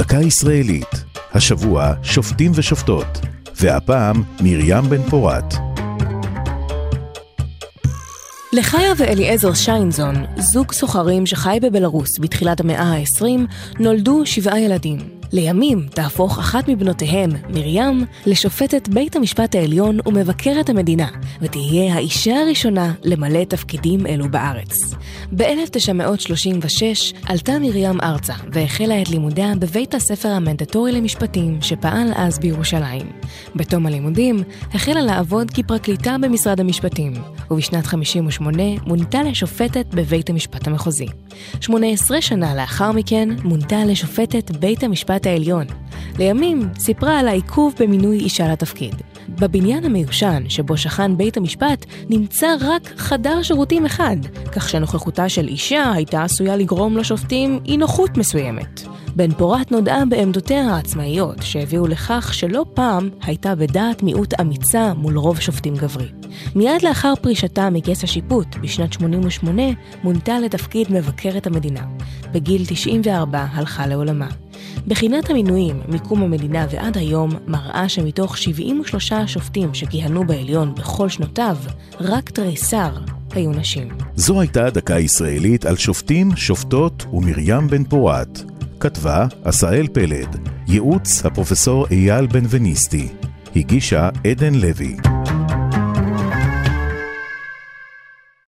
דקה ישראלית. השבוע שופטים ושופטות, והפעם מרים בן פורת. לחיה ואליעזר שיינזון, זוג סוחרים שחי בבלארוס בתחילת המאה ה-20, נולדו שבעה ילדים. לימים תהפוך אחת מבנותיהם, מרים, לשופטת בית המשפט העליון ומבקרת המדינה, ותהיה האישה הראשונה למלא תפקידים אלו בארץ. ב-1936 עלתה מרים ארצה והחלה את לימודיה בבית הספר המנדטורי למשפטים שפעל אז בירושלים. בתום הלימודים החלה לעבוד כפרקליטה במשרד המשפטים, ובשנת 58 מונתה לשופטת בבית המשפט המחוזי. 18 שנה לאחר מכן מונתה לשופטת בית המשפט העליון. לימים סיפרה על העיכוב במינוי אישה לתפקיד. בבניין המיושן שבו שכן בית המשפט נמצא רק חדר שירותים אחד, כך שנוכחותה של אישה הייתה עשויה לגרום לשופטים אי נוחות מסוימת. בן פורת נודעה בעמדותיה העצמאיות, שהביאו לכך שלא פעם הייתה בדעת מיעוט אמיצה מול רוב שופטים גברי. מיד לאחר פרישתה מכס השיפוט, בשנת 88, מונתה לתפקיד מבקרת המדינה. בגיל 94 הלכה לעולמה. בחינת המינויים מקום המדינה ועד היום מראה שמתוך 73 שופטים שכיהנו בעליון בכל שנותיו, רק תריסר היו נשים. זו הייתה דקה ישראלית על שופטים, שופטות ומרים בן פורת. כתבה עשאל פלד, ייעוץ הפרופסור אייל בנבניסטי, הגישה עדן לוי.